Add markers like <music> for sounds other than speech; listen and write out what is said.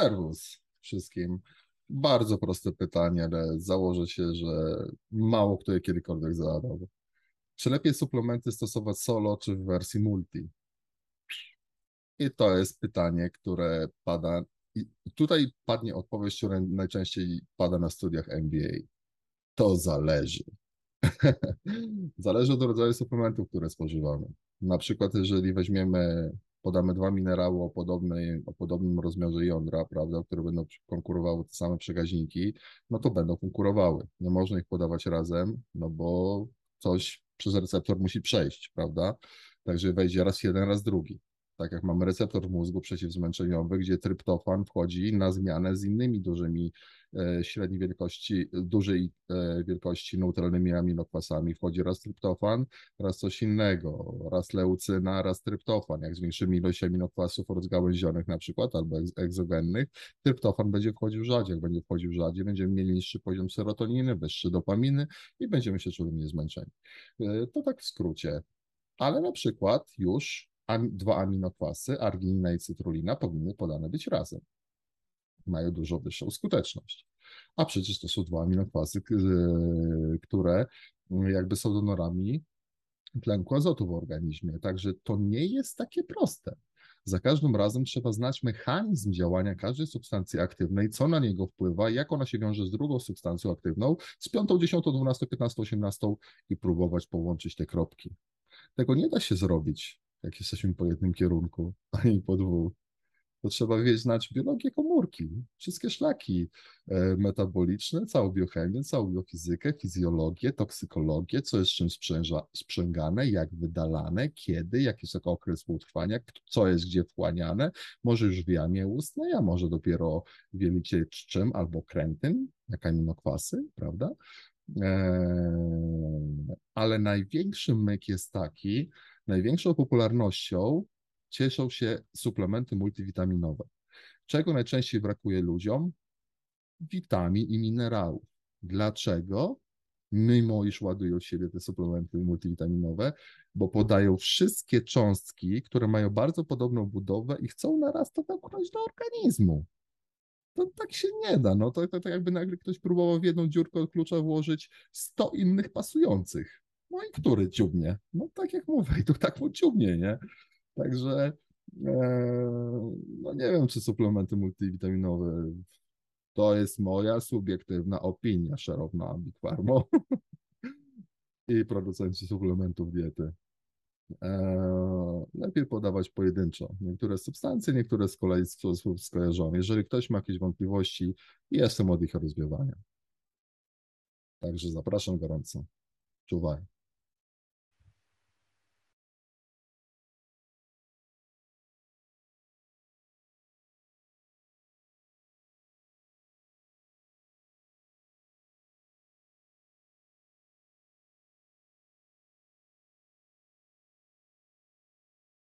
Serwus wszystkim. Bardzo proste pytanie, ale założę się, że mało kto je kiedykolwiek zadał. Czy lepiej suplementy stosować solo, czy w wersji multi? I to jest pytanie, które pada. I tutaj padnie odpowiedź, która najczęściej pada na studiach MBA. To zależy. <laughs> zależy od rodzaju suplementów, które spożywamy. Na przykład, jeżeli weźmiemy podamy dwa minerały o, podobnej, o podobnym rozmiarze jądra, prawda, które będą konkurowały te same przekaźniki, no to będą konkurowały. Nie można ich podawać razem, no bo coś przez receptor musi przejść, prawda? Także wejdzie raz jeden, raz drugi tak jak mamy receptor w mózgu przeciwzmęczeniowy, gdzie tryptofan wchodzi na zmianę z innymi dużymi, e, średniej wielkości, dużej e, wielkości neutralnymi aminokwasami. Wchodzi raz tryptofan, raz coś innego, raz leucyna, raz tryptofan. Jak zwiększymy ilość aminokwasów rozgałęzionych na przykład, albo egzogennych, tryptofan będzie wchodził rzadziej. Jak będzie wchodził rzadziej, będziemy mieli niższy poziom serotoniny, wyższy dopaminy i będziemy się czuli niezmęczeni. E, to tak w skrócie. Ale na przykład już dwa aminokwasy, arginina i cytrulina, powinny podane być razem. Mają dużo wyższą skuteczność. A przecież to są dwa aminokwasy, które jakby są donorami tlenku azotu w organizmie. Także to nie jest takie proste. Za każdym razem trzeba znać mechanizm działania każdej substancji aktywnej, co na niego wpływa, jak ona się wiąże z drugą substancją aktywną, z piątą, dziesiątą, dwunastą, piętnastą, osiemnastą i próbować połączyć te kropki. Tego nie da się zrobić jak jesteśmy po jednym kierunku, <laughs> ani po dwóch. To trzeba wiedzieć, znać biologię komórki, wszystkie szlaki e, metaboliczne, całą biochemię, całą biofizykę, fizjologię, toksykologię, co jest czym sprzęża, sprzęgane, jak wydalane, kiedy, jaki jest okres współtrwania, co jest gdzie wchłaniane, może już w jamie ustnej, a może dopiero w jelicie czczym albo krętym, jak aminokwasy, prawda? Eee, ale największy myk jest taki, Największą popularnością cieszą się suplementy multivitaminowe. Czego najczęściej brakuje ludziom? Witamin i minerałów. Dlaczego? Mimo iż ładują siebie te suplementy multivitaminowe, bo podają wszystkie cząstki, które mają bardzo podobną budowę i chcą naraz to wepchnąć do organizmu. To tak się nie da. No to, to, to jakby nagle ktoś próbował w jedną dziurkę od klucza włożyć 100 innych pasujących. No i który ciubnie? No tak jak mówię, i tak mu ciubnie, nie? Także e, no nie wiem, czy suplementy multivitaminowe to jest moja subiektywna opinia, szerowna Big <laughs> i producenci suplementów diety. E, lepiej podawać pojedynczo. Niektóre substancje, niektóre z kolei w sposób skojarzony. Jeżeli ktoś ma jakieś wątpliwości, jestem od ich rozwiewania. Także zapraszam gorąco. Czuwaj.